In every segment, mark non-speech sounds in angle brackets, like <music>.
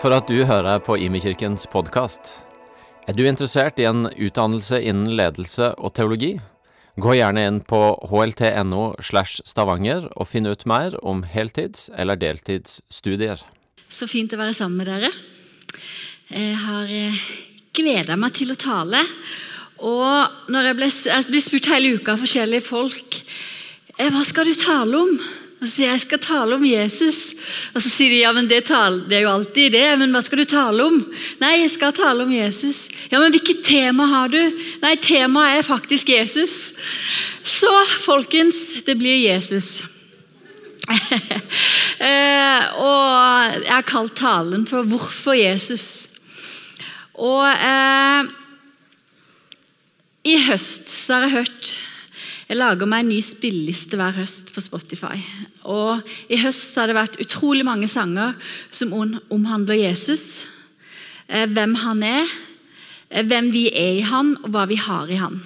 For at du hører på Imekirkens podkast. Er du interessert i en utdannelse innen ledelse og teologi? Gå gjerne inn på hlt.no slash stavanger og finn ut mer om heltids- eller deltidsstudier. Så fint å være sammen med dere. Jeg har gleda meg til å tale. Og når jeg blir spurt hele uka av forskjellige folk «Eh, hva skal du tale om, og så sier jeg jeg skal tale om Jesus. Og så sier de ja, men det, det, er jo alltid det, men hva skal du tale om? Nei, jeg skal tale om Jesus. Ja, men hvilket tema har du? Nei, temaet er faktisk Jesus. Så folkens, det blir Jesus. <laughs> eh, og jeg har kalt talen for 'Hvorfor Jesus'. Og eh, i høst så har jeg hørt jeg lager meg en ny spilleliste hver høst på Spotify. Og I høst har det vært utrolig mange sanger som omhandler Jesus. Eh, hvem han er, eh, hvem vi er i han, og hva vi har i han.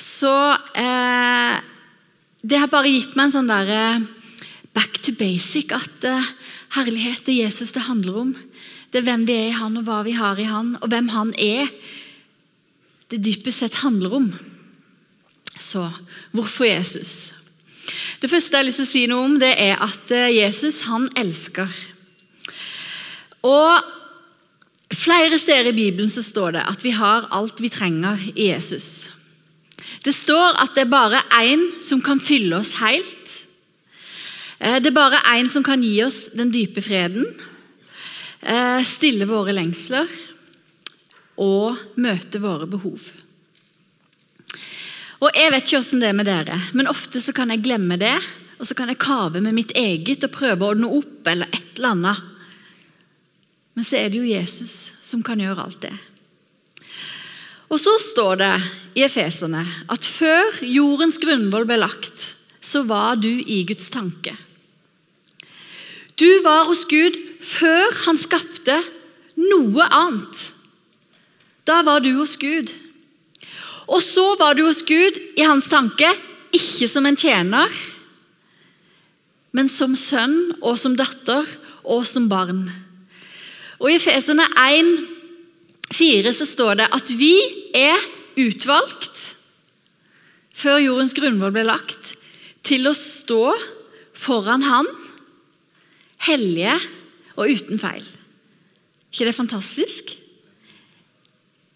Så eh, det har bare gitt meg en sånn der, eh, back to basic. At eh, herlighet er Jesus det handler om. Det er hvem vi er i han, og hva vi har i han, og hvem han er. Det dypest sett handler om. Så hvorfor Jesus? Det første jeg har lyst til å si noe om, det er at eh, Jesus han elsker. Og Flere steder i Bibelen så står det at vi har alt vi trenger i Jesus. Det står at det er bare én som kan fylle oss helt. Eh, det er bare én som kan gi oss den dype freden, eh, stille våre lengsler og møte våre behov. Og Jeg vet ikke hvordan det er med dere, men ofte så kan jeg glemme det. Og så kan jeg kave med mitt eget og prøve å ordne opp eller et eller annet. Men så er det jo Jesus som kan gjøre alt det. Og Så står det i Efeserne at før jordens grunnvoll ble lagt, så var du i Guds tanke. Du var hos Gud før han skapte noe annet. Da var du hos Gud. Og så var du hos Gud i hans tanke, ikke som en tjener, men som sønn og som datter og som barn. Og I Fesene 1, 4 så står det at vi er utvalgt før jordens grunnvoll ble lagt, til å stå foran Han, hellige og uten feil. ikke det fantastisk?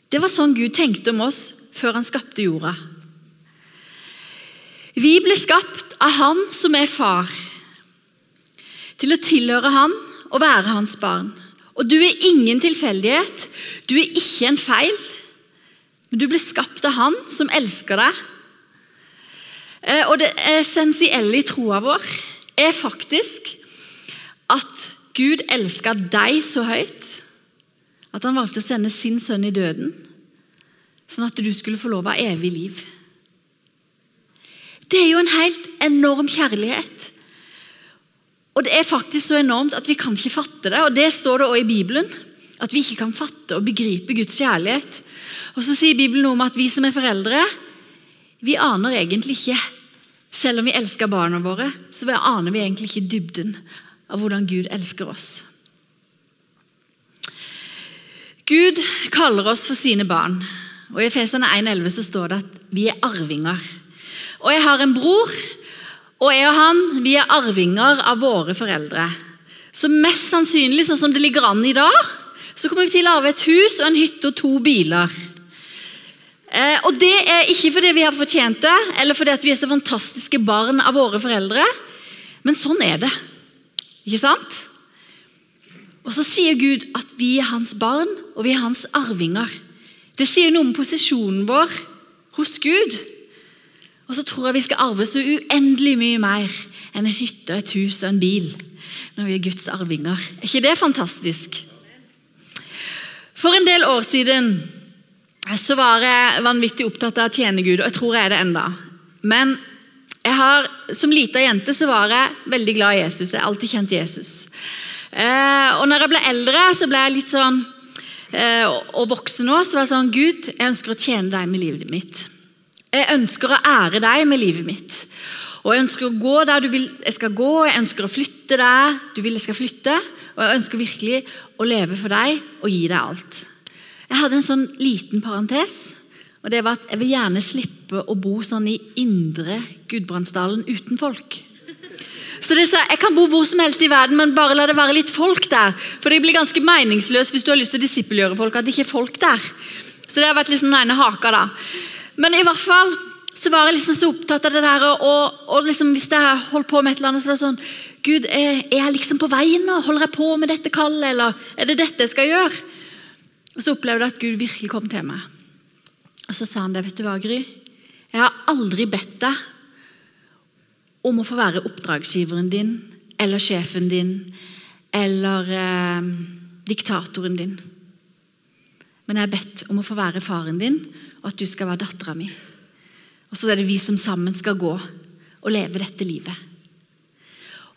Det var sånn Gud tenkte om oss før han skapte jorda. Vi ble skapt av Han som er far, til å tilhøre Han og være hans barn. Og du er ingen tilfeldighet, du er ikke en feil, men du ble skapt av Han som elsker deg. Eh, og det essensielle i troa vår er faktisk at Gud elska deg så høyt at han valgte å sende sin sønn i døden sånn at du skulle få lov av evig liv. Det er jo en helt enorm kjærlighet. Og Det er faktisk så enormt at vi kan ikke fatte det. og Det står det også i Bibelen. At vi ikke kan fatte og begripe Guds kjærlighet. Og Så sier Bibelen noe om at vi som er foreldre, vi aner egentlig ikke Selv om vi elsker barna våre, så aner vi egentlig ikke dybden av hvordan Gud elsker oss. Gud kaller oss for sine barn. Og I Efesene 1,11 så står det at vi er arvinger. Og jeg har en bror, og jeg og han vi er arvinger av våre foreldre. Så mest sannsynlig, sånn som det ligger an i dag, så kommer vi til å arve et hus og en hytte og to biler. Eh, og Det er ikke fordi vi har fortjent det, eller fordi vi er så fantastiske barn av våre foreldre, men sånn er det. Ikke sant? Og Så sier Gud at vi er hans barn, og vi er hans arvinger. Det sier noe om posisjonen vår hos Gud. Og så tror jeg vi skal arve så uendelig mye mer enn en hytte, et hus og en bil når vi er Guds arvinger. Er ikke det fantastisk? For en del år siden så var jeg vanvittig opptatt av å tjene Gud, og jeg tror jeg er det enda. Men jeg har, som lita jente så var jeg veldig glad i Jesus. Jeg har alltid kjent Jesus. Eh, og når jeg ble eldre, så ble jeg litt sånn og voksen nå, så var det sånn Gud, jeg ønsker å tjene deg med livet mitt. Jeg ønsker å ære deg med livet mitt. Og jeg ønsker å gå der du vil jeg skal gå, jeg ønsker å flytte der du vil jeg skal flytte. Og jeg ønsker virkelig å leve for deg og gi deg alt. Jeg hadde en sånn liten parentes. og det var at Jeg vil gjerne slippe å bo sånn i indre Gudbrandsdalen uten folk. Så det sa, Jeg kan bo hvor som helst i verden, men bare la det være litt folk der. For det blir ganske meningsløst hvis du har lyst til å disippelgjøre folk, at det ikke er folk der. Så det har vært liksom den ene haka da. Men i hvert fall så var jeg liksom så opptatt av det der, og, og liksom hvis jeg holdt på med et eller annet, så var det sånn Gud, er jeg liksom på veien nå? Holder jeg på med dette kallet, eller er det dette jeg skal gjøre? Og Så opplevde jeg at Gud virkelig kom til meg. Og Så sa han det, vet du hva, Gry? Jeg har aldri bedt deg om å få være oppdragsgiveren din, eller sjefen din, eller eh, diktatoren din. Men jeg har bedt om å få være faren din, og at du skal være dattera mi. Og så er det vi som sammen skal gå og leve dette livet.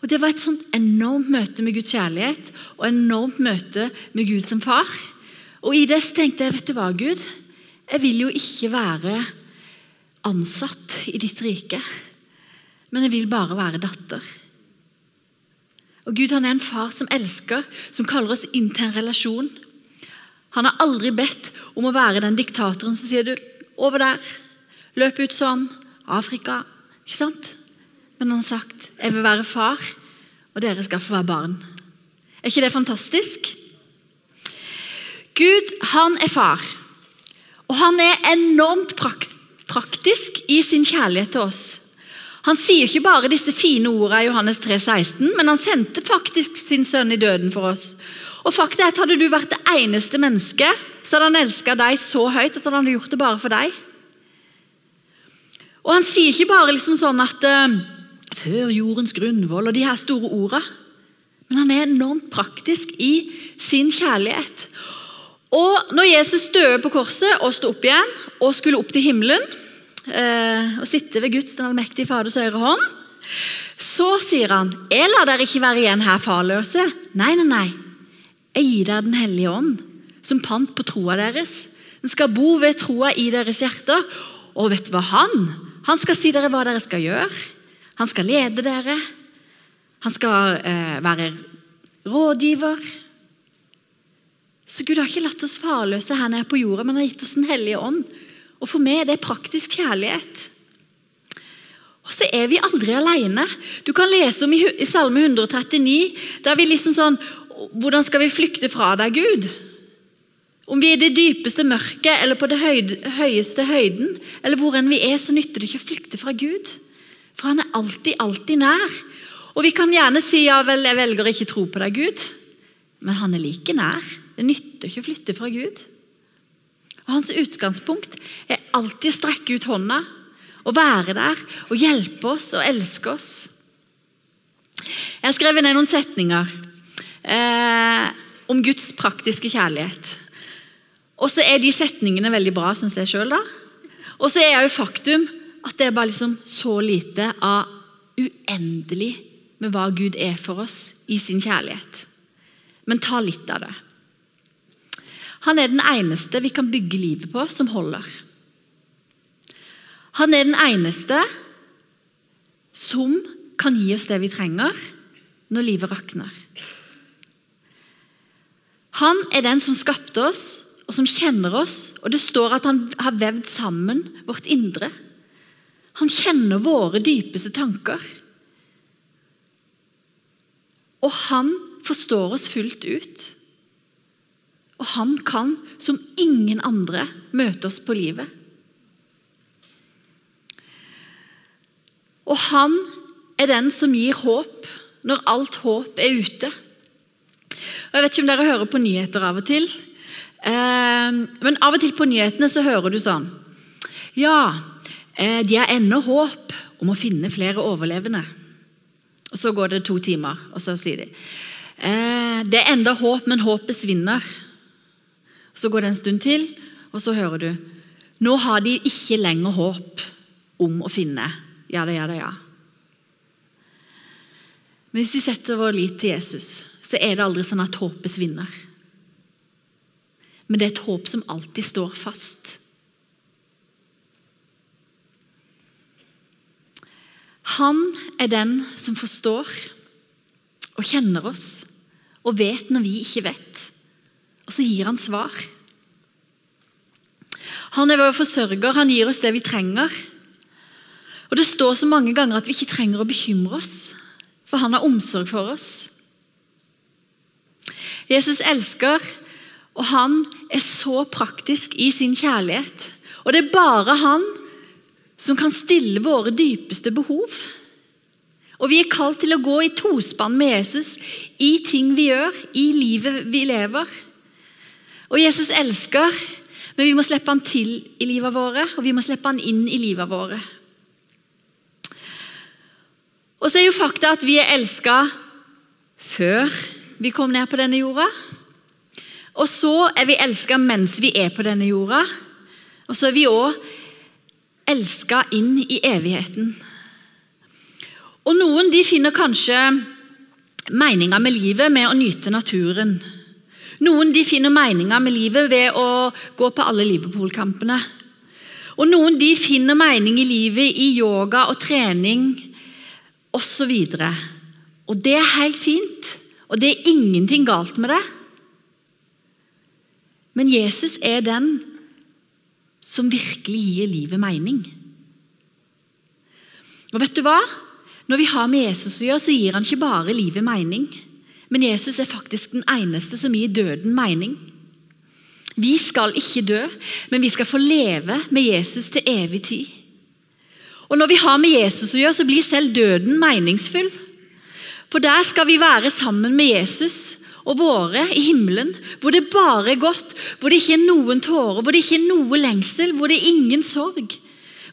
Og Det var et sånt enormt møte med Guds kjærlighet og enormt møte med Gud som far. Og I det så tenkte jeg vet du hva, Gud, jeg vil jo ikke være ansatt i ditt rike men jeg vil bare være datter. Og Gud han er en far som elsker, som kaller oss inn til en relasjon. Han har aldri bedt om å være den diktatoren som sier du, over der, løp ut sånn, Afrika. Ikke sant? Men han har sagt jeg vil være far, og dere skal få være barn. Er ikke det fantastisk? Gud han er far, og han er enormt praktisk i sin kjærlighet til oss. Han sier ikke bare disse fine ordene i Johannes 3, 16, men han sendte faktisk sin sønn i døden for oss. Og fakta er at Hadde du vært det eneste mennesket, så hadde han elska deg så høyt at han hadde gjort det bare for deg. Og Han sier ikke bare liksom sånn at uh, 'før jordens grunnvoll' og de her store ordene. Men han er enormt praktisk i sin kjærlighet. Og når Jesus døde på korset og sto opp igjen og skulle opp til himmelen, eh, og sitte ved Guds den allmektige Faders høyre hånd, så sier han, 'Jeg lar dere ikke være igjen her farløse.' Nei, nei, nei. Jeg gir dere Den hellige ånd, som pant på troa deres. Den skal bo ved troa i deres hjerter. Og vet du hva han? Han skal si dere hva dere skal gjøre. Han skal lede dere. Han skal eh, være rådgiver. Så Gud har ikke latt oss farløse her nede på jorda, men har gitt oss Den hellige ånd og for meg er det praktisk kjærlighet. Og så er vi aldri alene. Du kan lese om i Salme 139 der vi liksom sånn Hvordan skal vi flykte fra deg, Gud? Om vi er i det dypeste mørket eller på det høyeste høyden, eller hvor enn vi er, så nytter det ikke å flykte fra Gud. For han er alltid, alltid nær. Og Vi kan gjerne si ja vel, jeg velger å ikke tro på deg, Gud. Men han er like nær. Det nytter ikke å flytte fra Gud. Og Hans utgangspunkt er alltid å strekke ut hånda og være der og hjelpe oss og elske oss. Jeg har skrevet ned noen setninger eh, om Guds praktiske kjærlighet. Og så er de setningene veldig bra, syns jeg sjøl. Og så er jo faktum at det er bare liksom så lite av uendelig med hva Gud er for oss i sin kjærlighet. Men ta litt av det. Han er den eneste vi kan bygge livet på, som holder. Han er den eneste som kan gi oss det vi trenger når livet rakner. Han er den som skapte oss, og som kjenner oss. og Det står at han har vevd sammen vårt indre. Han kjenner våre dypeste tanker. Og han forstår oss fullt ut. Og han kan, som ingen andre, møte oss på livet. Og han er den som gir håp når alt håp er ute. Og jeg vet ikke om dere hører på nyheter av og til. Eh, men av og til på nyhetene så hører du sånn Ja, eh, de har ennå håp om å finne flere overlevende. Og Så går det to timer, og så sier de eh, det er enda håp, men håpet svinner. Så går det en stund til, og så hører du Nå har de ikke lenger håp om å finne. Ja da, ja da, ja. Men hvis vi setter vår lit til Jesus, så er det aldri sånn at håpet svinner. Men det er et håp som alltid står fast. Han er den som forstår og kjenner oss og vet når vi ikke vet. Og så gir han svar. Han er vår forsørger, han gir oss det vi trenger. Og Det står så mange ganger at vi ikke trenger å bekymre oss, for han har omsorg for oss. Jesus elsker, og han er så praktisk i sin kjærlighet. Og det er bare han som kan stille våre dypeste behov. Og vi er kalt til å gå i tospann med Jesus i ting vi gjør, i livet vi lever. Og Jesus elsker, men vi må slippe han til i livet våre, og vi må slippe han inn i livet våre. Og så er jo fakta at vi er elska før vi kom ned på denne jorda. Og så er vi elska mens vi er på denne jorda. Og så er vi òg elska inn i evigheten. Og Noen de finner kanskje meninga med livet med å nyte naturen. Noen de finner meninga med livet ved å gå på alle Liverpool-kampene. Og Noen de finner mening i livet i yoga og trening osv. Og, og det er helt fint, og det er ingenting galt med det. Men Jesus er den som virkelig gir livet mening. Og vet du hva? Når vi har med Jesus å gjøre, så gir han ikke bare livet mening. Men Jesus er faktisk den eneste som gir døden mening. Vi skal ikke dø, men vi skal få leve med Jesus til evig tid. Og Når vi har med Jesus å gjøre, så blir selv døden meningsfull. For der skal vi være sammen med Jesus og våre i himmelen, hvor det bare er godt, hvor det ikke er noen tårer, hvor det ikke er noe lengsel, hvor det er ingen sorg,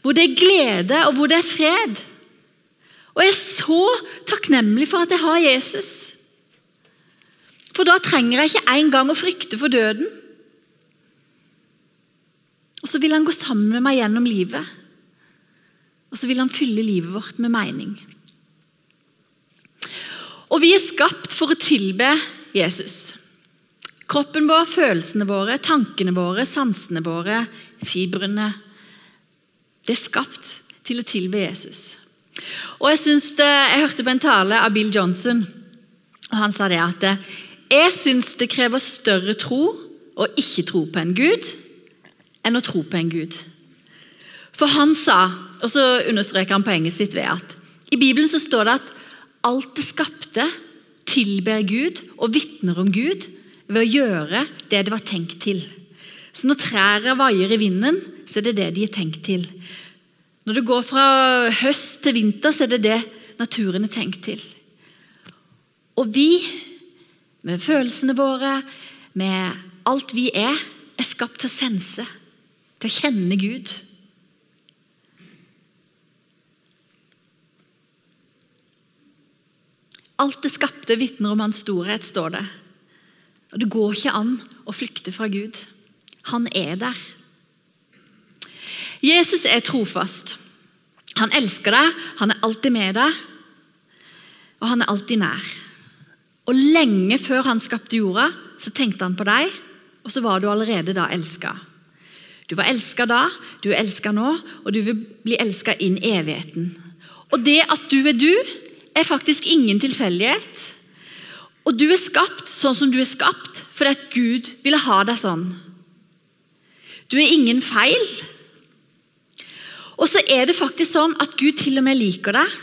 hvor det er glede og hvor det er fred. Og jeg er så takknemlig for at jeg har Jesus. For da trenger jeg ikke engang å frykte for døden. Og så vil han gå sammen med meg gjennom livet. Og så vil han fylle livet vårt med mening. Og vi er skapt for å tilbe Jesus. Kroppen vår, følelsene våre, tankene våre, sansene våre, fibrene Det er skapt til å tilbe Jesus. Og Jeg, det, jeg hørte på en tale av Bill Johnson, og han sa det at jeg syns det krever større tro å ikke tro på en gud enn å tro på en gud. For han sa, og så understreker han poenget sitt ved at i Bibelen så står det at alt det skapte, tilber Gud og vitner om Gud ved å gjøre det det var tenkt til. Så når trærne vaier i vinden, så er det det de er tenkt til. Når det går fra høst til vinter, så er det det naturen er tenkt til. Og vi, med følelsene våre, med alt vi er, er skapt til å sense, til å kjenne Gud. Alt det skapte vitner om hans storhet, står det. Og Det går ikke an å flykte fra Gud. Han er der. Jesus er trofast. Han elsker deg, han er alltid med deg, og han er alltid nær. Og Lenge før han skapte jorda, så tenkte han på deg, og så var du allerede da elska. Du var elska da, du er elska nå, og du vil bli elska inn i evigheten. Og det at du er du, er faktisk ingen tilfeldighet. Og du er skapt sånn som du er skapt fordi at Gud ville ha deg sånn. Du er ingen feil. Og så er det faktisk sånn at Gud til og med liker deg.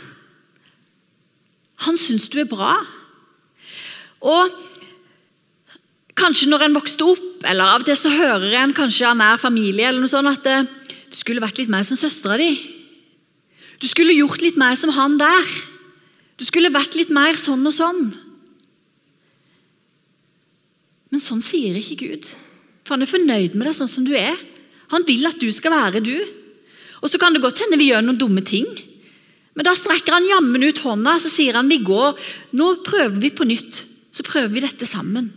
Han syns du er bra. Og kanskje når en vokste opp, eller av og til så hører en kanskje av nær familie eller noe sånt, at det, du skulle vært litt mer som søstera di. Du skulle gjort litt mer som han der. Du skulle vært litt mer sånn og sånn. Men sånn sier ikke Gud. For han er fornøyd med deg sånn som du er. Han vil at du skal være du. Og Så kan det godt hende vi gjør noen dumme ting. Men da strekker han jammen ut hånda så sier han vi går. Nå prøver vi på nytt. Så prøver vi dette sammen.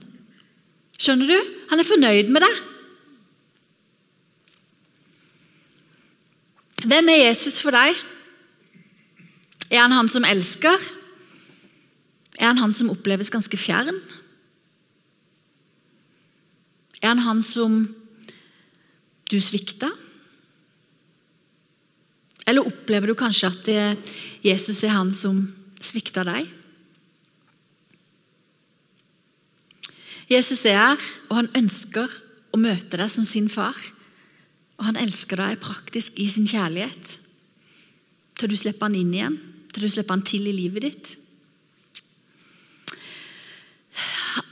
Skjønner du? Han er fornøyd med deg. Hvem er Jesus for deg? Er han han som elsker? Er han han som oppleves ganske fjern? Er han han som du svikta? Eller opplever du kanskje at Jesus er han som svikter deg? Jesus er her, og han ønsker å møte deg som sin far. Og han elsker deg praktisk i sin kjærlighet. Til du slipper han inn igjen, til du slipper han til i livet ditt.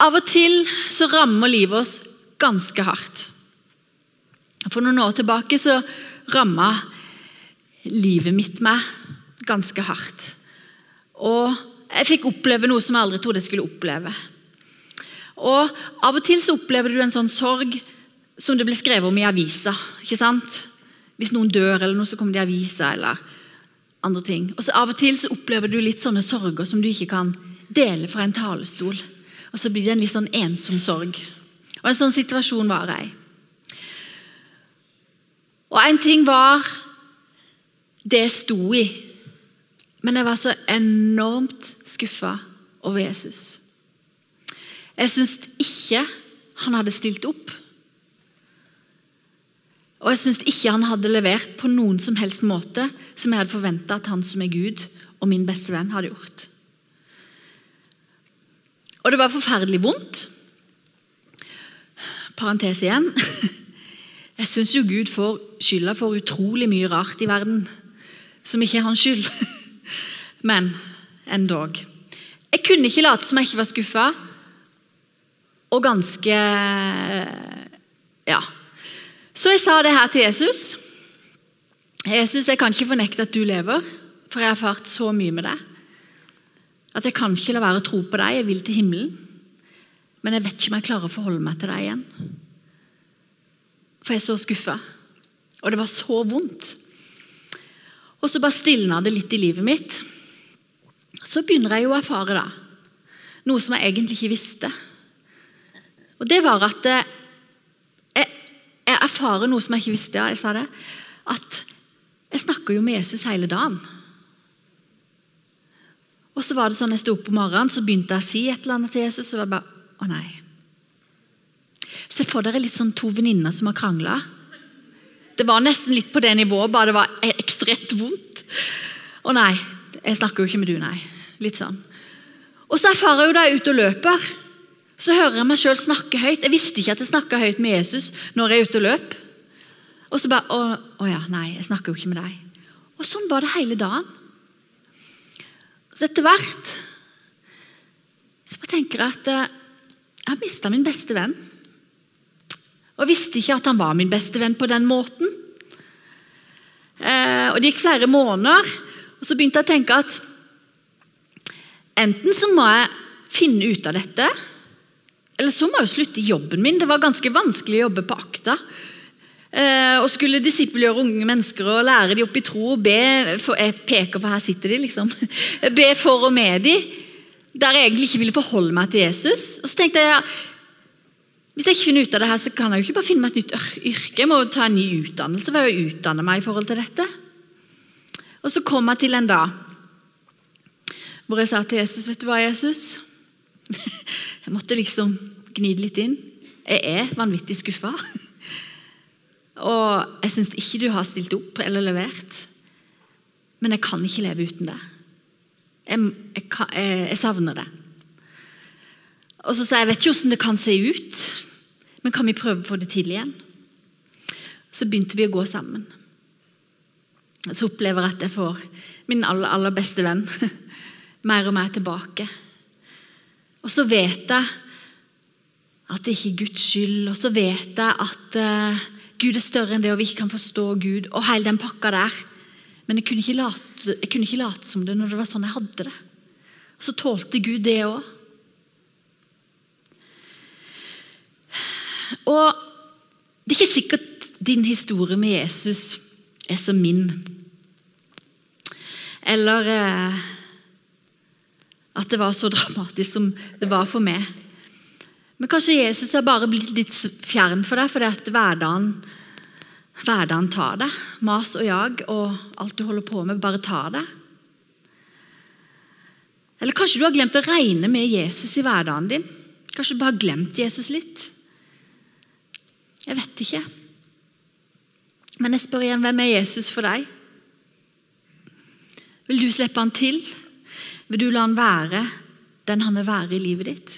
Av og til så rammer livet oss ganske hardt. For noen år tilbake så ramma livet mitt meg ganske hardt. Og jeg fikk oppleve noe som jeg aldri trodde jeg skulle oppleve. Og Av og til så opplever du en sånn sorg som det blir skrevet om i avisa. ikke sant? Hvis noen dør, eller noe, så kommer det i avisa. eller andre ting. Og så Av og til så opplever du litt sånne sorger som du ikke kan dele fra en talestol. Og så blir det en litt sånn ensom sorg. Og En sånn situasjon var jeg. Og en ting var det jeg sto i, men jeg var så enormt skuffa over Jesus. Jeg syns ikke han hadde stilt opp. Og jeg syns ikke han hadde levert på noen som helst måte som jeg hadde forventa at han som er Gud og min beste venn, hadde gjort. Og det var forferdelig vondt. Parentes igjen. <laughs> Jeg syns jo Gud får skylda for utrolig mye rart i verden som ikke er hans skyld. <laughs> Men endog. Jeg kunne ikke late som jeg ikke var skuffa, og ganske Ja. Så jeg sa det her til Jesus. Jesus, jeg kan ikke fornekte at du lever, for jeg har erfart så mye med deg. At jeg kan ikke la være å tro på deg. Jeg vil til himmelen. Men jeg vet ikke om jeg klarer å forholde meg til deg igjen. For jeg er så skuffa. Og det var så vondt. Og så bare stilna det litt i livet mitt. Så begynner jeg jo å erfare da, noe som jeg egentlig ikke visste. Og det var at eh, jeg, jeg erfarer noe som jeg ikke visste. ja, jeg sa det, At jeg snakker jo med Jesus hele dagen. Og så var det sånn, Jeg sto opp om morgenen så begynte jeg å si et eller annet til Jesus. så var det bare, å nei. Se for dere litt sånn to venninner som har krangla. Det var nesten litt på det nivået, bare det var ekstremt vondt. Å nei, jeg snakker jo ikke med du, nei. Litt sånn. Og så erfarer jeg jo da jeg er ute og løper. Så hører jeg meg sjøl snakke høyt. Jeg visste ikke at jeg snakka høyt med Jesus når jeg er ute og løp. Og så bare å, å ja, nei, jeg snakker jo ikke med deg. Og sånn var det hele dagen. Så etter hvert så bare tenker jeg at eh, jeg har mista min beste venn. Og visste ikke at han var min beste venn på den måten. Eh, og Det gikk flere måneder, og så begynte jeg å tenke at enten så må jeg finne ut av dette, eller så må jeg jo slutte i jobben min. Det var ganske vanskelig å jobbe på akta. Eh, og skulle disippelgjøre unge mennesker og lære dem opp i tro og be for, Jeg peker, for her sitter de, liksom. Be for og med dem. Der jeg egentlig ikke ville forholde meg til Jesus. Og så tenkte jeg hvis jeg ikke finner ut av det her, så kan jeg jo ikke bare finne meg et nytt yrke. Jeg må ta en ny utdannelse for å utdanne meg i forhold til dette. Og så kom jeg til en dag hvor jeg sa til Jesus Vet du hva, Jesus? Jeg måtte liksom gni det litt inn. Jeg er vanvittig skuffa. Og jeg syns ikke du har stilt opp eller levert. Men jeg kan ikke leve uten det. Jeg, jeg, jeg, jeg savner det. Og så sa jeg jeg vet ikke hvordan det kan se ut, men kan vi prøve å få det til igjen? Så begynte vi å gå sammen. Så opplever jeg at jeg får min aller, aller beste venn <laughs> mer og mer tilbake. Og så vet jeg at det ikke er Guds skyld, og så vet jeg at uh, Gud er større enn det, og vi ikke kan forstå Gud, og hele den pakka der. Men jeg kunne ikke late, kunne ikke late som det når det var sånn jeg hadde det. Og så tålte Gud det òg. Og Det er ikke sikkert din historie med Jesus er som min. Eller eh, at det var så dramatisk som det var for meg. Men kanskje Jesus er bare blitt litt fjern for deg fordi hverdagen, hverdagen tar deg. Mas og jag og alt du holder på med, bare tar deg. Eller kanskje du har glemt å regne med Jesus i hverdagen din. Kanskje du bare har glemt Jesus litt. Jeg vet ikke. Men jeg spør igjen hvem er Jesus for deg? Vil du slippe han til? Vil du la han være den han vil være i livet ditt?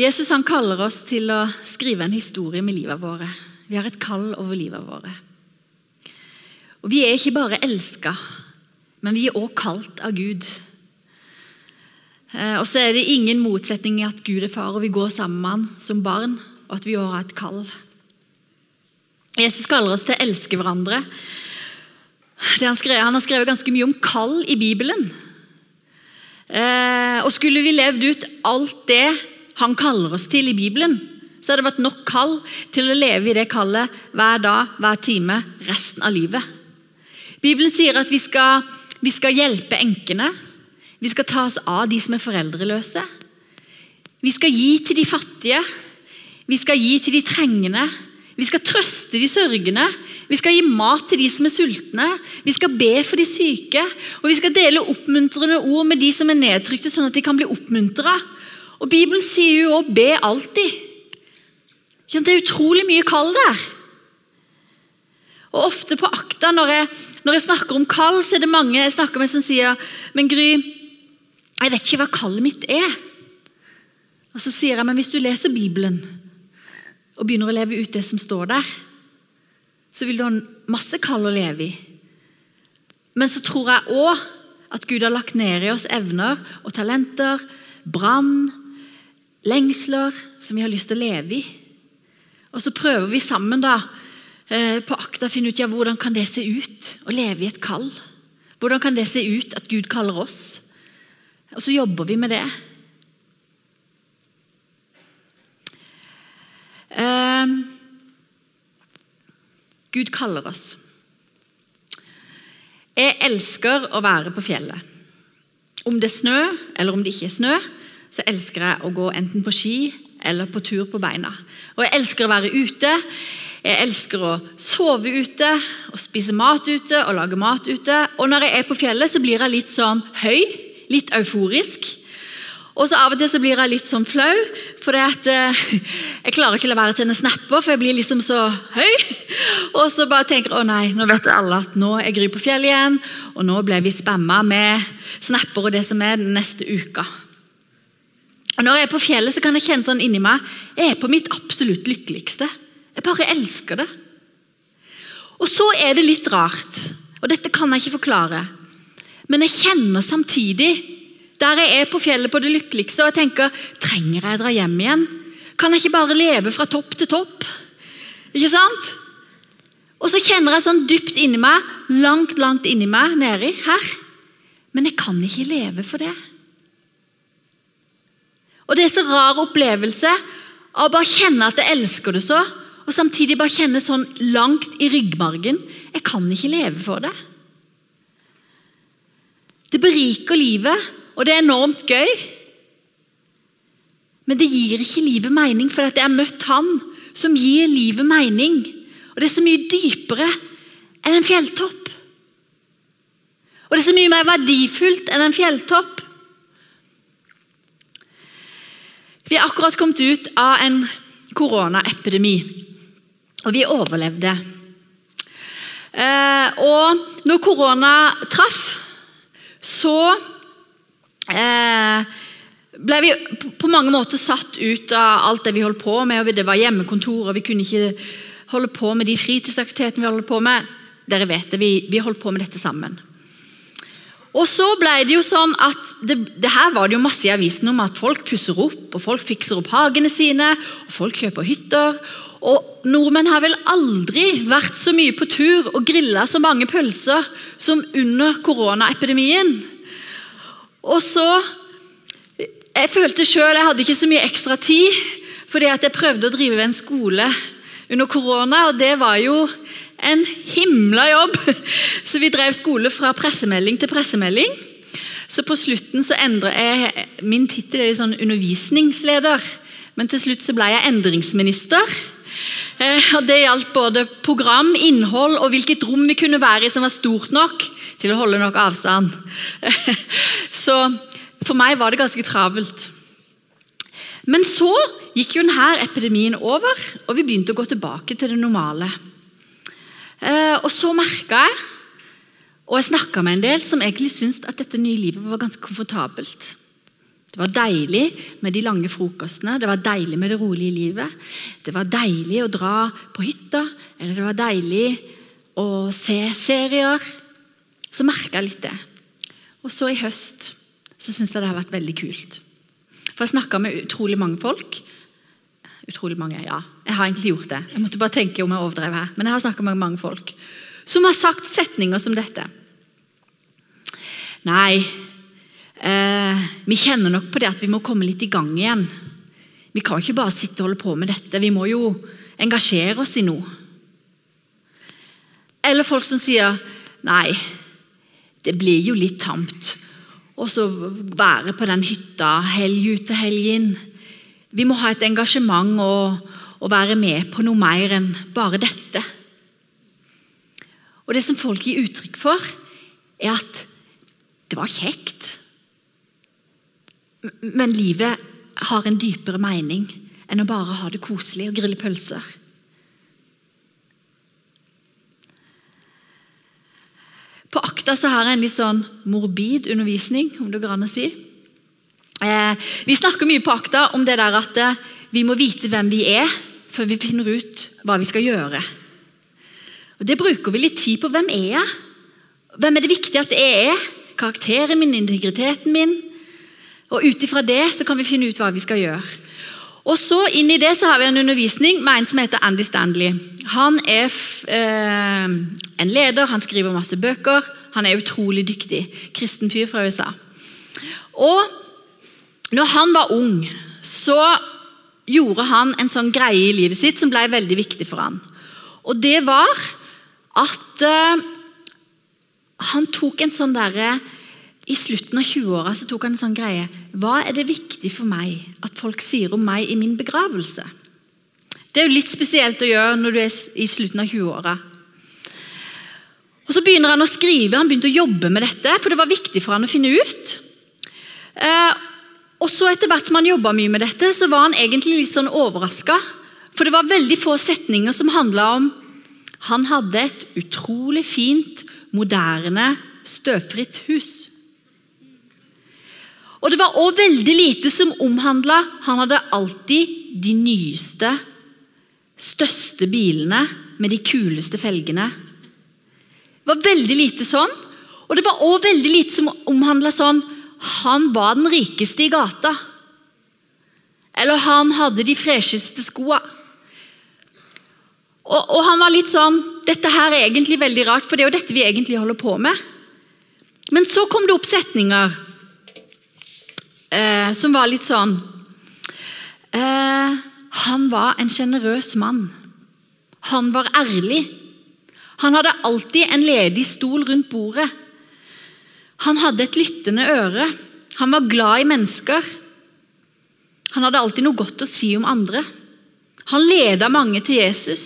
Jesus han kaller oss til å skrive en historie med livet våre. Vi har et kall over livet våre. Og Vi er ikke bare elska, men vi er også kalt av Gud. Eh, og så er det ingen motsetning i at Gud er far, og vi går sammen med han som barn, og at vi også har et kall. Jesus kaller oss til å elske hverandre. Han, skrev, han, har skrevet ganske mye om kall i Bibelen. Eh, og Skulle vi levd ut alt det han kaller oss til i Bibelen, så hadde det vært nok kall til å leve i det kallet hver dag, hver time, resten av livet. Bibelen sier at vi skal, vi skal hjelpe enkene. Vi skal ta oss av de som er foreldreløse. Vi skal gi til de fattige. Vi skal gi til de trengende. Vi skal trøste de sørgende. Vi skal gi mat til de som er sultne. Vi skal be for de syke. Og vi skal dele oppmuntrende ord med de som er nedtrykte, sånn at de kan bli oppmuntra. Og Bibelen sier jo òg 'be alltid'. Det er utrolig mye kall der. Og Ofte på akta, når jeg, når jeg snakker om kall, så er det mange jeg snakker med som sier Men Gry, jeg vet ikke hva kallet mitt er. Og Så sier jeg men hvis du leser Bibelen og begynner å leve ut det som står der, så vil du ha masse kall å leve i. Men så tror jeg òg at Gud har lagt ned i oss evner og talenter, brann, lengsler som vi har lyst til å leve i. Og så prøver vi sammen da, eh, på akta å finne ut ja, hvordan kan det se ut å leve i et kall. Hvordan kan det se ut at Gud kaller oss? Og så jobber vi med det. Eh, Gud kaller oss. Jeg elsker å være på fjellet. Om det er snø eller om det ikke er snø, så elsker jeg å gå enten på ski eller på tur på beina. Og jeg elsker å være ute. Jeg elsker å sove ute og spise mat ute og lage mat ute. Og når jeg er på fjellet, så blir jeg litt sånn høy, litt euforisk. Og så Av og til så blir jeg litt sånn flau, for at, eh, jeg klarer ikke å la være til en snapper, for jeg blir liksom så høy. Og så bare tenker å nei, nå vet alle at nå er Gry på fjellet igjen, og nå ble vi spamma med snapper og det som er neste uka. Og Når jeg er på fjellet, så kan jeg kjenne sånn inni meg jeg er på mitt absolutt lykkeligste. Jeg bare elsker det. Og så er det litt rart, og dette kan jeg ikke forklare, men jeg kjenner samtidig, der jeg er på fjellet på det lykkeligste, og jeg tenker trenger jeg dra hjem igjen? Kan jeg ikke bare leve fra topp til topp? Ikke sant? Og så kjenner jeg sånn dypt inni meg, langt, langt inni meg, nedi her. Men jeg kan ikke leve for det. Og Det er så rar opplevelse av å bare kjenne at jeg elsker det så, og samtidig bare kjenne sånn langt i ryggmargen jeg kan ikke leve for det. Det beriker livet, og det er enormt gøy. Men det gir ikke livet mening, for jeg har møtt han som gir livet mening. Og det er så mye dypere enn en fjelltopp. Og det er så mye mer verdifullt enn en fjelltopp. Vi er akkurat kommet ut av en koronaepidemi, og vi overlevde. Eh, og når korona traff, så ble vi på mange måter satt ut av alt det vi holdt på med. og Det var hjemmekontor, og vi kunne ikke holde på med de fritidsaktivitetene vi holdt på med. Dere vet det, vi, vi holdt på med dette sammen. Og så ble Det jo sånn at det, det, her var det jo masse i avisen om at folk pusser opp, og folk fikser opp hagene sine, og folk kjøper hytter. Og Nordmenn har vel aldri vært så mye på tur og grilla så mange pølser som under koronaepidemien. Og så Jeg følte sjøl jeg hadde ikke så mye ekstra tid, fordi at jeg prøvde å drive en skole under korona, og det var jo en himla jobb! <laughs> Så vi drev skole fra pressemelding til pressemelding. Så på slutten så endret jeg Min tittel er sånn undervisningsleder, men til slutt så ble jeg endringsminister. Eh, og Det gjaldt både program, innhold og hvilket rom vi kunne være i som var stort nok til å holde nok avstand. <laughs> Så for meg var det ganske travelt. Men så gikk jo denne epidemien over, og vi begynte å gå tilbake til det normale. Eh, og så merka jeg, og jeg snakka med en del som egentlig syntes at dette nye livet var ganske komfortabelt. Det var deilig med de lange frokostene, det var deilig med det rolige livet. Det var deilig å dra på hytta, eller det var deilig å se serier. Så merka jeg litt det. Og så i høst så syns jeg det har vært veldig kult. For jeg snakka med utrolig mange folk. Utrolig mange, ja. Jeg har egentlig gjort det. Jeg måtte bare tenke om jeg overdrev her. Men jeg har snakka med mange folk som har sagt setninger som dette. Nei, eh, vi kjenner nok på det at vi må komme litt i gang igjen. Vi kan ikke bare sitte og holde på med dette. Vi må jo engasjere oss i noe. Eller folk som sier nei, det blir jo litt tamt og så være på den hytta helg ut og helg inn. Vi må ha et engasjement og, og være med på noe mer enn bare dette. Og Det som folk gir uttrykk for, er at det var kjekt. Men livet har en dypere mening enn å bare ha det koselig og grille pølser. På Akta så har jeg en litt sånn morbid undervisning, om det går an å si. Eh, vi snakker mye på Akta om det der at eh, vi må vite hvem vi er, før vi finner ut hva vi skal gjøre. Og Det bruker vi litt tid på. Hvem er jeg? Hvem er det viktig at jeg er? Karakteren min, integriteten min. Og Ut ifra det så kan vi finne ut hva vi skal gjøre. Og så Inni det så har vi en undervisning med en som heter Andy Stanley. Han er eh, en leder, han skriver masse bøker. Han er utrolig dyktig. Kristen fyr fra USA. Og når han var ung, så gjorde han en sånn greie i livet sitt som ble veldig viktig for han. Og det var at eh, han tok en sånn derre i slutten av 20-åra tok han en sånn greie. Hva er det viktig for meg at folk sier om meg i min begravelse? Det er jo litt spesielt å gjøre når du er i slutten av 20-åra. Og Så begynner han å skrive, han begynte å jobbe med dette, for det var viktig for han å finne ut. Eh, og så Etter hvert som han jobba mye med dette, så var han egentlig litt sånn overraska. For det var veldig få setninger som handla om Han hadde et utrolig fint, moderne, støvfritt hus. Og det var òg veldig lite som omhandla Han hadde alltid de nyeste, største bilene med de kuleste felgene. Det var veldig lite sånn. Og det var òg veldig lite som omhandla sånn Han var den rikeste i gata. Eller han hadde de fresheste skoa. Og, og, han var litt sånn Dette her er egentlig veldig rart, for det er jo dette vi egentlig holder på med. Men så kom det opp setninger eh, som var litt sånn eh, Han var en sjenerøs mann. Han var ærlig. Han hadde alltid en ledig stol rundt bordet. Han hadde et lyttende øre. Han var glad i mennesker. Han hadde alltid noe godt å si om andre. Han leda mange til Jesus.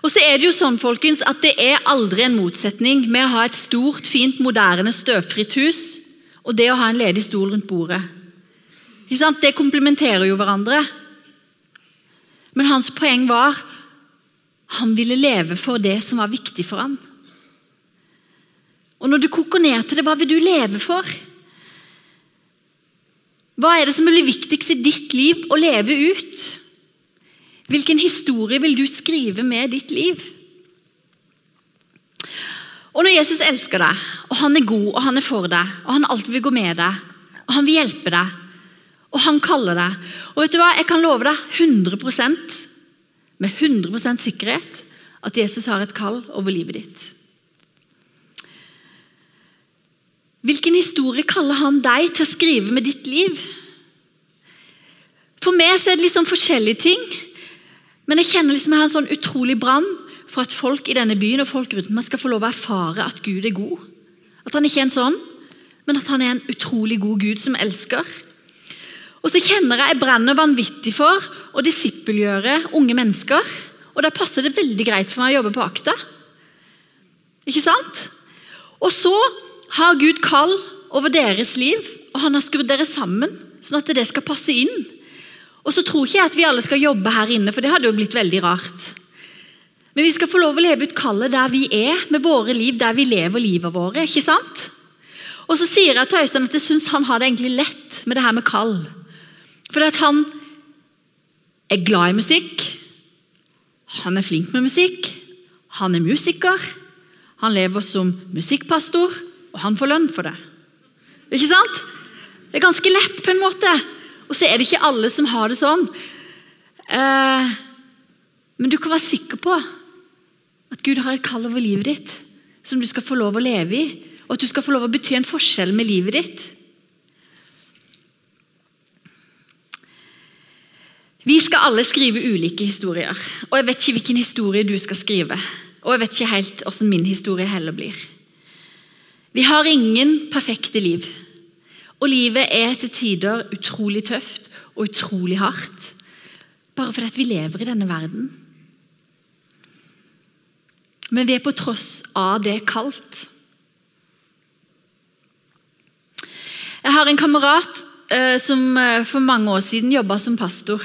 Og så er Det jo sånn, folkens, at det er aldri en motsetning med å ha et stort, fint, moderne, støvfritt hus og det å ha en ledig stol rundt bordet. Det komplementerer jo hverandre. Men hans poeng var han ville leve for det som var viktig for han. Og Når du koker ned til det, hva vil du leve for? Hva er det som blir viktigst i ditt liv å leve ut? Hvilken historie vil du skrive med ditt liv? Og Når Jesus elsker deg, og han er god og han er for deg, og han alltid vil gå med deg, og han vil hjelpe deg, og han kaller deg Og vet du hva, Jeg kan love deg 100% med 100% sikkerhet at Jesus har et kall over livet ditt. Hvilken historie kaller han deg til å skrive med ditt liv? For meg så er det liksom forskjellige ting, men jeg kjenner liksom jeg har en sånn utrolig brann for at folk i denne byen og folk rundt meg skal få lov å erfare at Gud er god. At han ikke er en sånn, men at han er en utrolig god Gud som elsker. Og så kjenner jeg jeg brenner vanvittig for å disippelgjøre unge mennesker. Og da passer det veldig greit for meg å jobbe på Akta. Ikke sant? Og så har Gud kall over deres liv, og han har skrudd dere sammen sånn at det skal passe inn. Og så tror ikke jeg at vi alle skal jobbe her inne, for det hadde jo blitt veldig rart. Men vi skal få lov å leve ut kallet der vi er, med våre liv, der vi lever livet våre. ikke sant? Og så sier jeg til Øystein at jeg syns han har det egentlig lett med det her med kall. For at han er glad i musikk, han er flink med musikk, han er musiker, han lever som musikkpastor, og han får lønn for det. Ikke sant? Det er ganske lett på en måte. Og så er det ikke alle som har det sånn. Eh, men du kan være sikker på at Gud har et kall over livet ditt som du skal få lov å leve i, og at du skal få lov å bety en forskjell med livet ditt. Vi skal alle skrive ulike historier, og jeg vet ikke hvilken historie du skal skrive. Og jeg vet ikke helt hvordan min historie heller blir. Vi har ingen perfekte liv. Og livet er til tider utrolig tøft og utrolig hardt. Bare fordi vi lever i denne verden. Men vi er på tross av det kaldt. Jeg har en kamerat eh, som eh, for mange år siden jobba som pastor.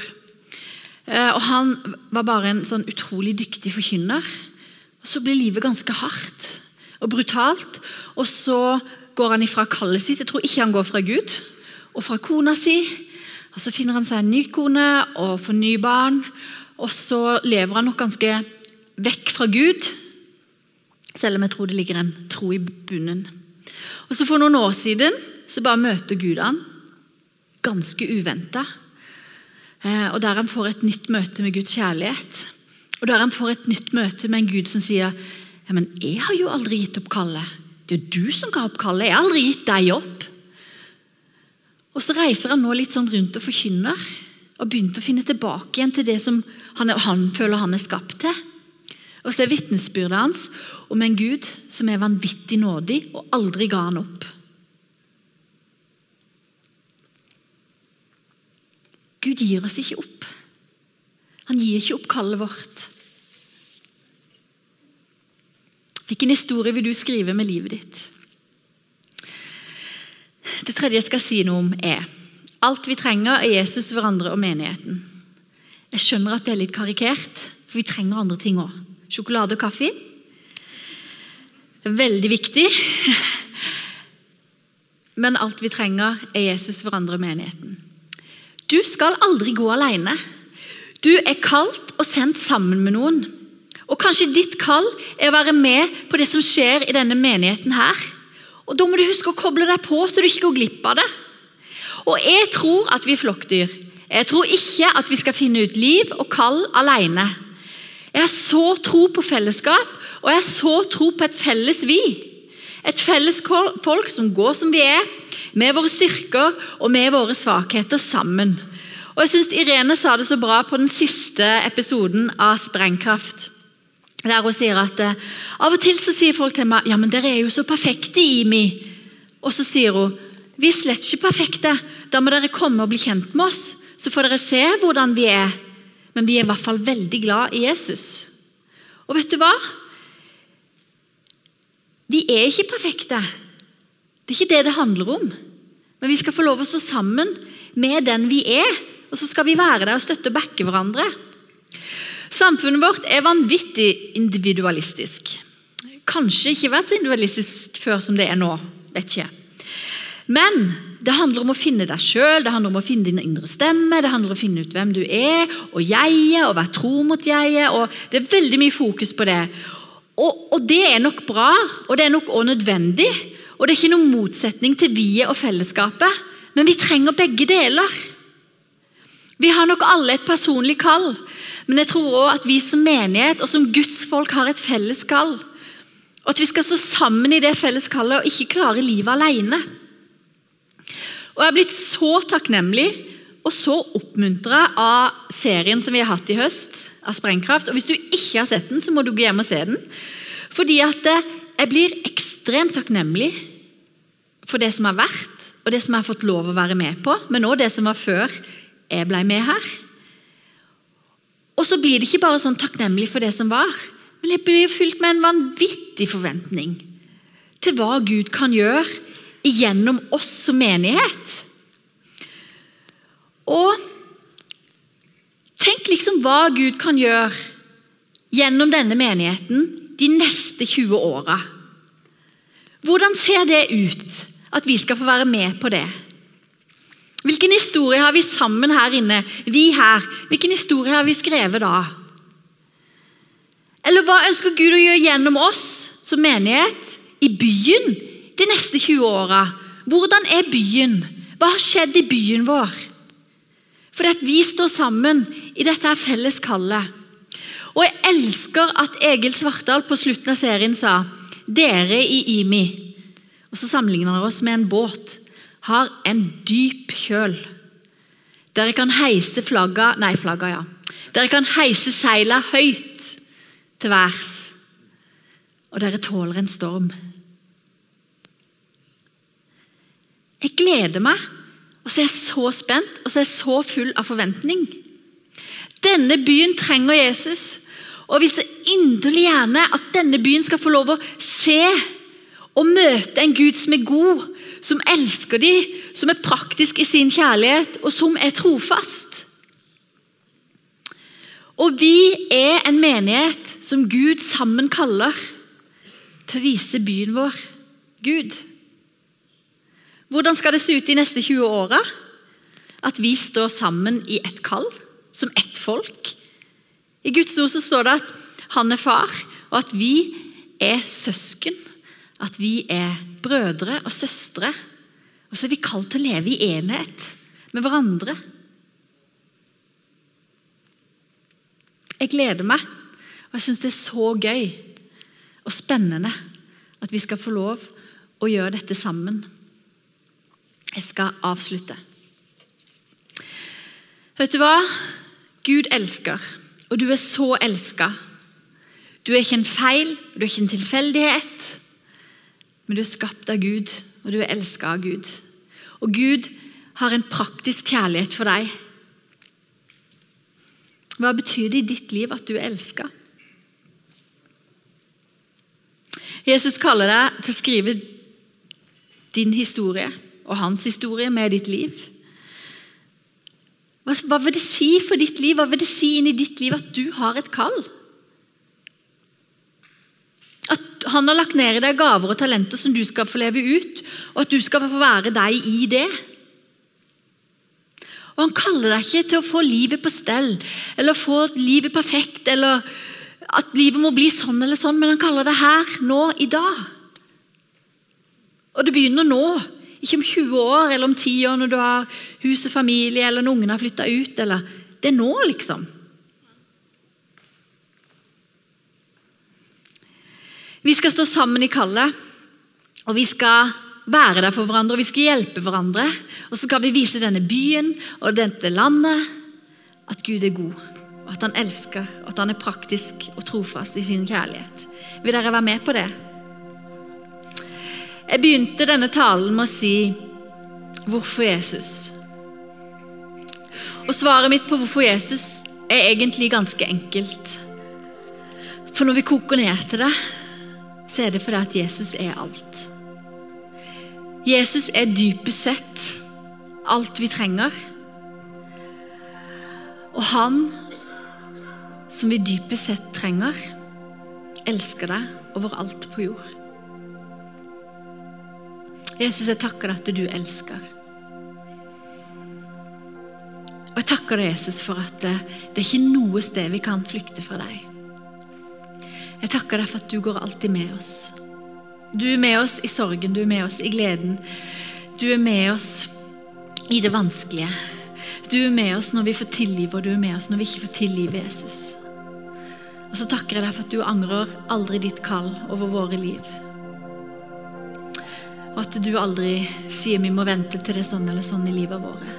Eh, og Han var bare en sånn utrolig dyktig forkynner. Og Så blir livet ganske hardt og brutalt. Og så går han ifra kallet sitt. Jeg tror ikke han går fra Gud. Og fra kona si. Og Så finner han seg en ny kone og får nye barn. Og så lever han nok ganske vekk fra Gud, selv om jeg tror det ligger en tro i bunnen. Og så For noen år siden så bare møter Gud han, ganske uventa. Eh, og der han får et nytt møte med Guds kjærlighet. Og der han får et nytt møte med en Gud som sier ja, men jeg har jo aldri gitt opp kallet. Det er jo du som ga opp kallet. Jeg har aldri gitt deg opp. Og Så reiser han nå litt sånn rundt og forkynner, og begynte å finne tilbake igjen til det som han, han føler han er skapt til. Og så er vitnesbyrdet hans om en Gud som er vanvittig nådig og aldri ga han opp. Gud gir oss ikke opp. Han gir ikke opp kallet vårt. Hvilken historie vil du skrive med livet ditt? Det tredje jeg skal si noe om, er alt vi trenger, er Jesus, hverandre og menigheten. Jeg skjønner at det er litt karikert, for vi trenger andre ting òg. Sjokolade og kaffe. Veldig viktig. Men alt vi trenger, er Jesus, hverandre og menigheten. Du skal aldri gå alene. Du er kalt og sendt sammen med noen. Og Kanskje ditt kall er å være med på det som skjer i denne menigheten her. Og Da må du huske å koble deg på, så du ikke går glipp av det. Og Jeg tror at vi er flokkdyr. Jeg tror ikke at vi skal finne ut liv og kall alene. Jeg har så tro på fellesskap, og jeg så tro på et felles vi. Et felles folk som går som vi er, med våre styrker og med våre svakheter sammen. Og jeg synes Irene sa det så bra på den siste episoden av Sprengkraft. Der hun sier at eh, Av og til så sier folk til meg ja, men dere er jo så perfekte, Imi. Og så sier hun vi er slett ikke perfekte. Da må dere komme og bli kjent med oss, så får dere se hvordan vi er. Men vi er i hvert fall veldig glad i Jesus. Og vet du hva? Vi er ikke perfekte. Det er ikke det det handler om. Men vi skal få lov å stå sammen med den vi er, og så skal vi være der og støtte og backe hverandre. Samfunnet vårt er vanvittig individualistisk. Kanskje ikke vært så individualistisk før som det er nå. vet ikke. Men det handler om å finne deg sjøl, det handler om å finne din indre stemme, det handler om å finne ut hvem du er, og jeget, og være tro mot jeget. og Det er veldig mye fokus på det. Og, og det er nok bra, og det er nok også nødvendig. Og det er ikke noen motsetning til vi-et og fellesskapet, men vi trenger begge deler. Vi har nok alle et personlig kall, men jeg tror også at vi som menighet og som Guds folk har et felles kall. Og at vi skal stå sammen i det felles kallet og ikke klare livet alene. Og Jeg har blitt så takknemlig og så oppmuntra av serien som vi har hatt i høst, av Sprengkraft. Og Hvis du ikke har sett den, så må du gå hjem og se den. Fordi at eh, jeg blir ekstremt takknemlig for det som har vært, og det som jeg har fått lov å være med på, men òg det som var før jeg ble med her. Og så blir det ikke bare sånn takknemlig for det som var, men jeg blir fylt med en vanvittig forventning til hva Gud kan gjøre gjennom oss som menighet. Og tenk liksom hva Gud kan gjøre gjennom denne menigheten de neste 20 åra. Hvordan ser det ut at vi skal få være med på det? Hvilken historie har vi sammen her inne, vi her? Hvilken historie har vi skrevet da? Eller hva ønsker Gud å gjøre gjennom oss som menighet i byen de neste 20 åra? Hvordan er byen? Hva har skjedd i byen vår? Fordi at vi står sammen i dette felles kallet. Og jeg elsker at Egil Svartdal på slutten av serien sa dere i IMI, og så sammenligner han oss med en båt, har en dyp kjøl. Dere kan heise flagga Nei, flagga, ja. Dere kan heise seila høyt til værs, og dere tåler en storm. Jeg gleder meg, og så er jeg så spent og så er jeg så full av forventning. Denne byen trenger Jesus, og vi så inderlig gjerne at denne byen skal få lov å se og møte en Gud som er god, som elsker dem, som er praktisk i sin kjærlighet, og som er trofast. Og vi er en menighet som Gud sammen kaller til å vise byen vår Gud. Hvordan skal det se ut de neste 20 åra? At vi står sammen i ett kall, som ett folk. I Guds ord så står det at han er far, og at vi er søsken. At vi er brødre og søstre. Og så er vi kalt til å leve i enhet med hverandre. Jeg gleder meg, og jeg syns det er så gøy og spennende at vi skal få lov å gjøre dette sammen. Jeg skal avslutte. Vet du hva? Gud elsker, og du er så elska. Du er ikke en feil, du er ikke en tilfeldighet, men du er skapt av Gud, og du er elska av Gud. Og Gud har en praktisk kjærlighet for deg. Hva betyr det i ditt liv at du er elska? Jesus kaller deg til å skrive din historie og hans historie med ditt liv. Hva, hva vil det si for ditt liv? Hva vil det si inn i ditt liv at du har et kall? At han har lagt ned i deg gaver og talenter som du skal få leve ut, og at du skal få være deg i det. Og Han kaller deg ikke til å få livet på stell eller få livet perfekt, eller at livet må bli sånn eller sånn, men han kaller det her, nå, i dag. Og det begynner nå. Ikke om 20 år eller om 10 år når du har hus og familie eller når ungene har flytta ut. Eller. Det er nå, liksom. Vi skal stå sammen i kallet, og vi skal være der for hverandre og vi skal hjelpe hverandre. Og så skal vi vise denne byen og dette landet at Gud er god. og At han elsker, og at han er praktisk og trofast i sin kjærlighet. Vil dere være med på det? Jeg begynte denne talen med å si 'Hvorfor Jesus?' Og Svaret mitt på hvorfor Jesus er egentlig ganske enkelt. For når vi koker ned til det, så er det fordi at Jesus er alt. Jesus er dypest sett alt vi trenger. Og han som vi dypest sett trenger, elsker deg overalt på jord. Jesus, jeg takker deg at du elsker. Og jeg takker deg, Jesus, for at det er ikke noe sted vi kan flykte fra deg. Jeg takker deg for at du går alltid med oss. Du er med oss i sorgen, du er med oss i gleden. Du er med oss i det vanskelige. Du er med oss når vi får tilgive, og du er med oss når vi ikke får tilgive Jesus. Og så takker jeg deg for at du angrer aldri ditt kall over våre liv. Og at du aldri sier vi må vente til det er sånn eller sånn i livet våre.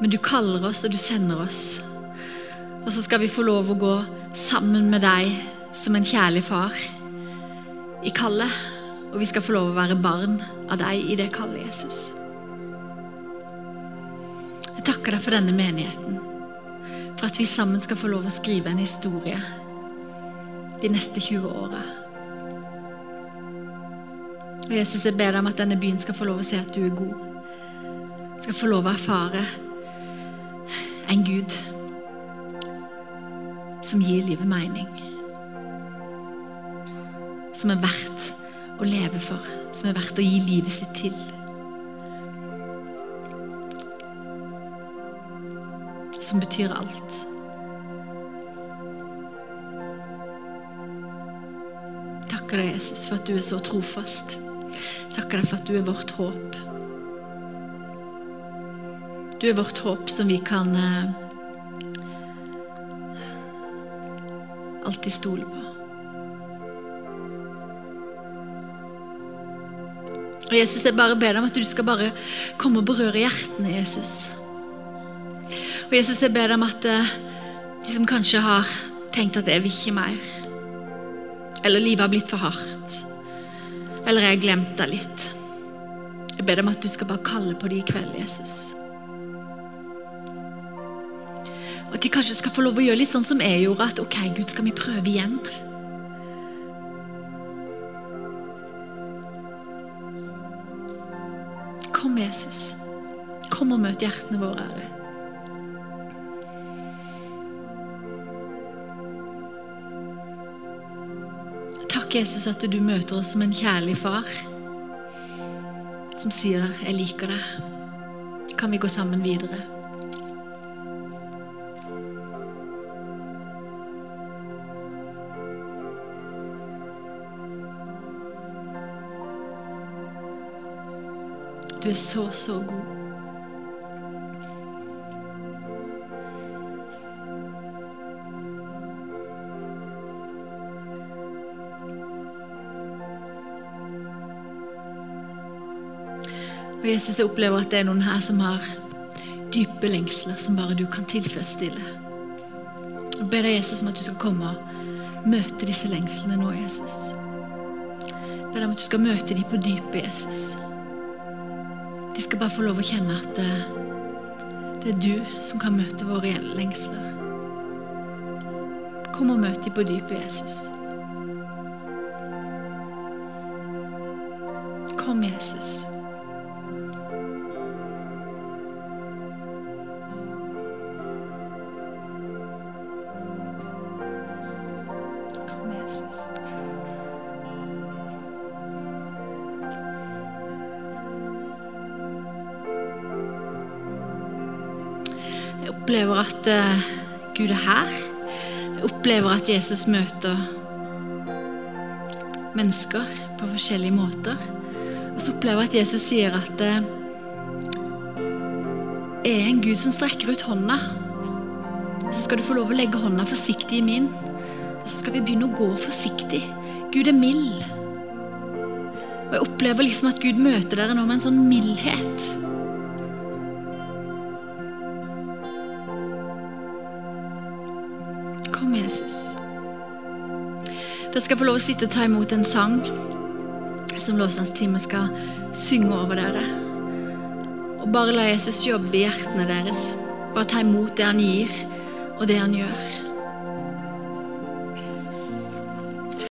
Men du kaller oss, og du sender oss. Og så skal vi få lov å gå sammen med deg som en kjærlig far i kallet. Og vi skal få lov å være barn av deg i det kallet, Jesus. Jeg takker deg for denne menigheten. For at vi sammen skal få lov å skrive en historie de neste 20 åra. Og Jesus, jeg ber deg om at denne byen skal få lov å se at du er god. Skal få lov å erfare en Gud som gir livet mening. Som er verdt å leve for, som er verdt å gi livet sitt til. Som betyr alt. Takker deg, Jesus, for at du er så trofast. Takker deg for at du er vårt håp. Du er vårt håp som vi kan eh, alltid stole på. Og Jesus, Jeg bare ber deg om at du skal bare komme og berøre hjertene, Jesus. Og Jesus, jeg ber deg om at eh, de som kanskje har tenkt at jeg vil ikke mer, eller livet har blitt for hardt, eller jeg har glemt deg litt Jeg ber deg om at du skal bare kalle på dem i kveld, Jesus. Og at de kanskje skal få lov å gjøre litt sånn som jeg gjorde, at ok, Gud, skal vi prøve igjen? Kom, Jesus. Kom og møt hjertene våre, Herre. Takk, Jesus, at du møter oss som en kjærlig far som sier 'jeg liker deg'. Kan vi gå sammen videre? Du er så, så god. Og Jesus, jeg opplever at det er noen her som har dype lengsler som bare du kan tilfredsstille. Jeg ber deg, Jesus, om at du skal komme og møte disse lengslene nå, Jesus. Jeg ber deg om at du skal møte dem på dypet, Jesus. De skal bare få lov å kjenne at det, det er du som kan møte våre lengsler. Kom og møt dem på dypet, Jesus. Kom, Jesus. At uh, Gud er her. Jeg opplever at Jesus møter mennesker på forskjellige måter. Og så opplever jeg at Jesus sier at det jeg er en Gud som strekker ut hånda. Så skal du få lov å legge hånda forsiktig i min. Og så skal vi begynne å gå forsiktig. Gud er mild. Og jeg opplever liksom at Gud møter dere nå med en sånn mildhet. Dere skal få lov å sitte og ta imot en sang som lovsangsteamet skal synge over dere. Og bare la Jesus jobbe i hjertene deres. Bare ta imot det han gir, og det han gjør.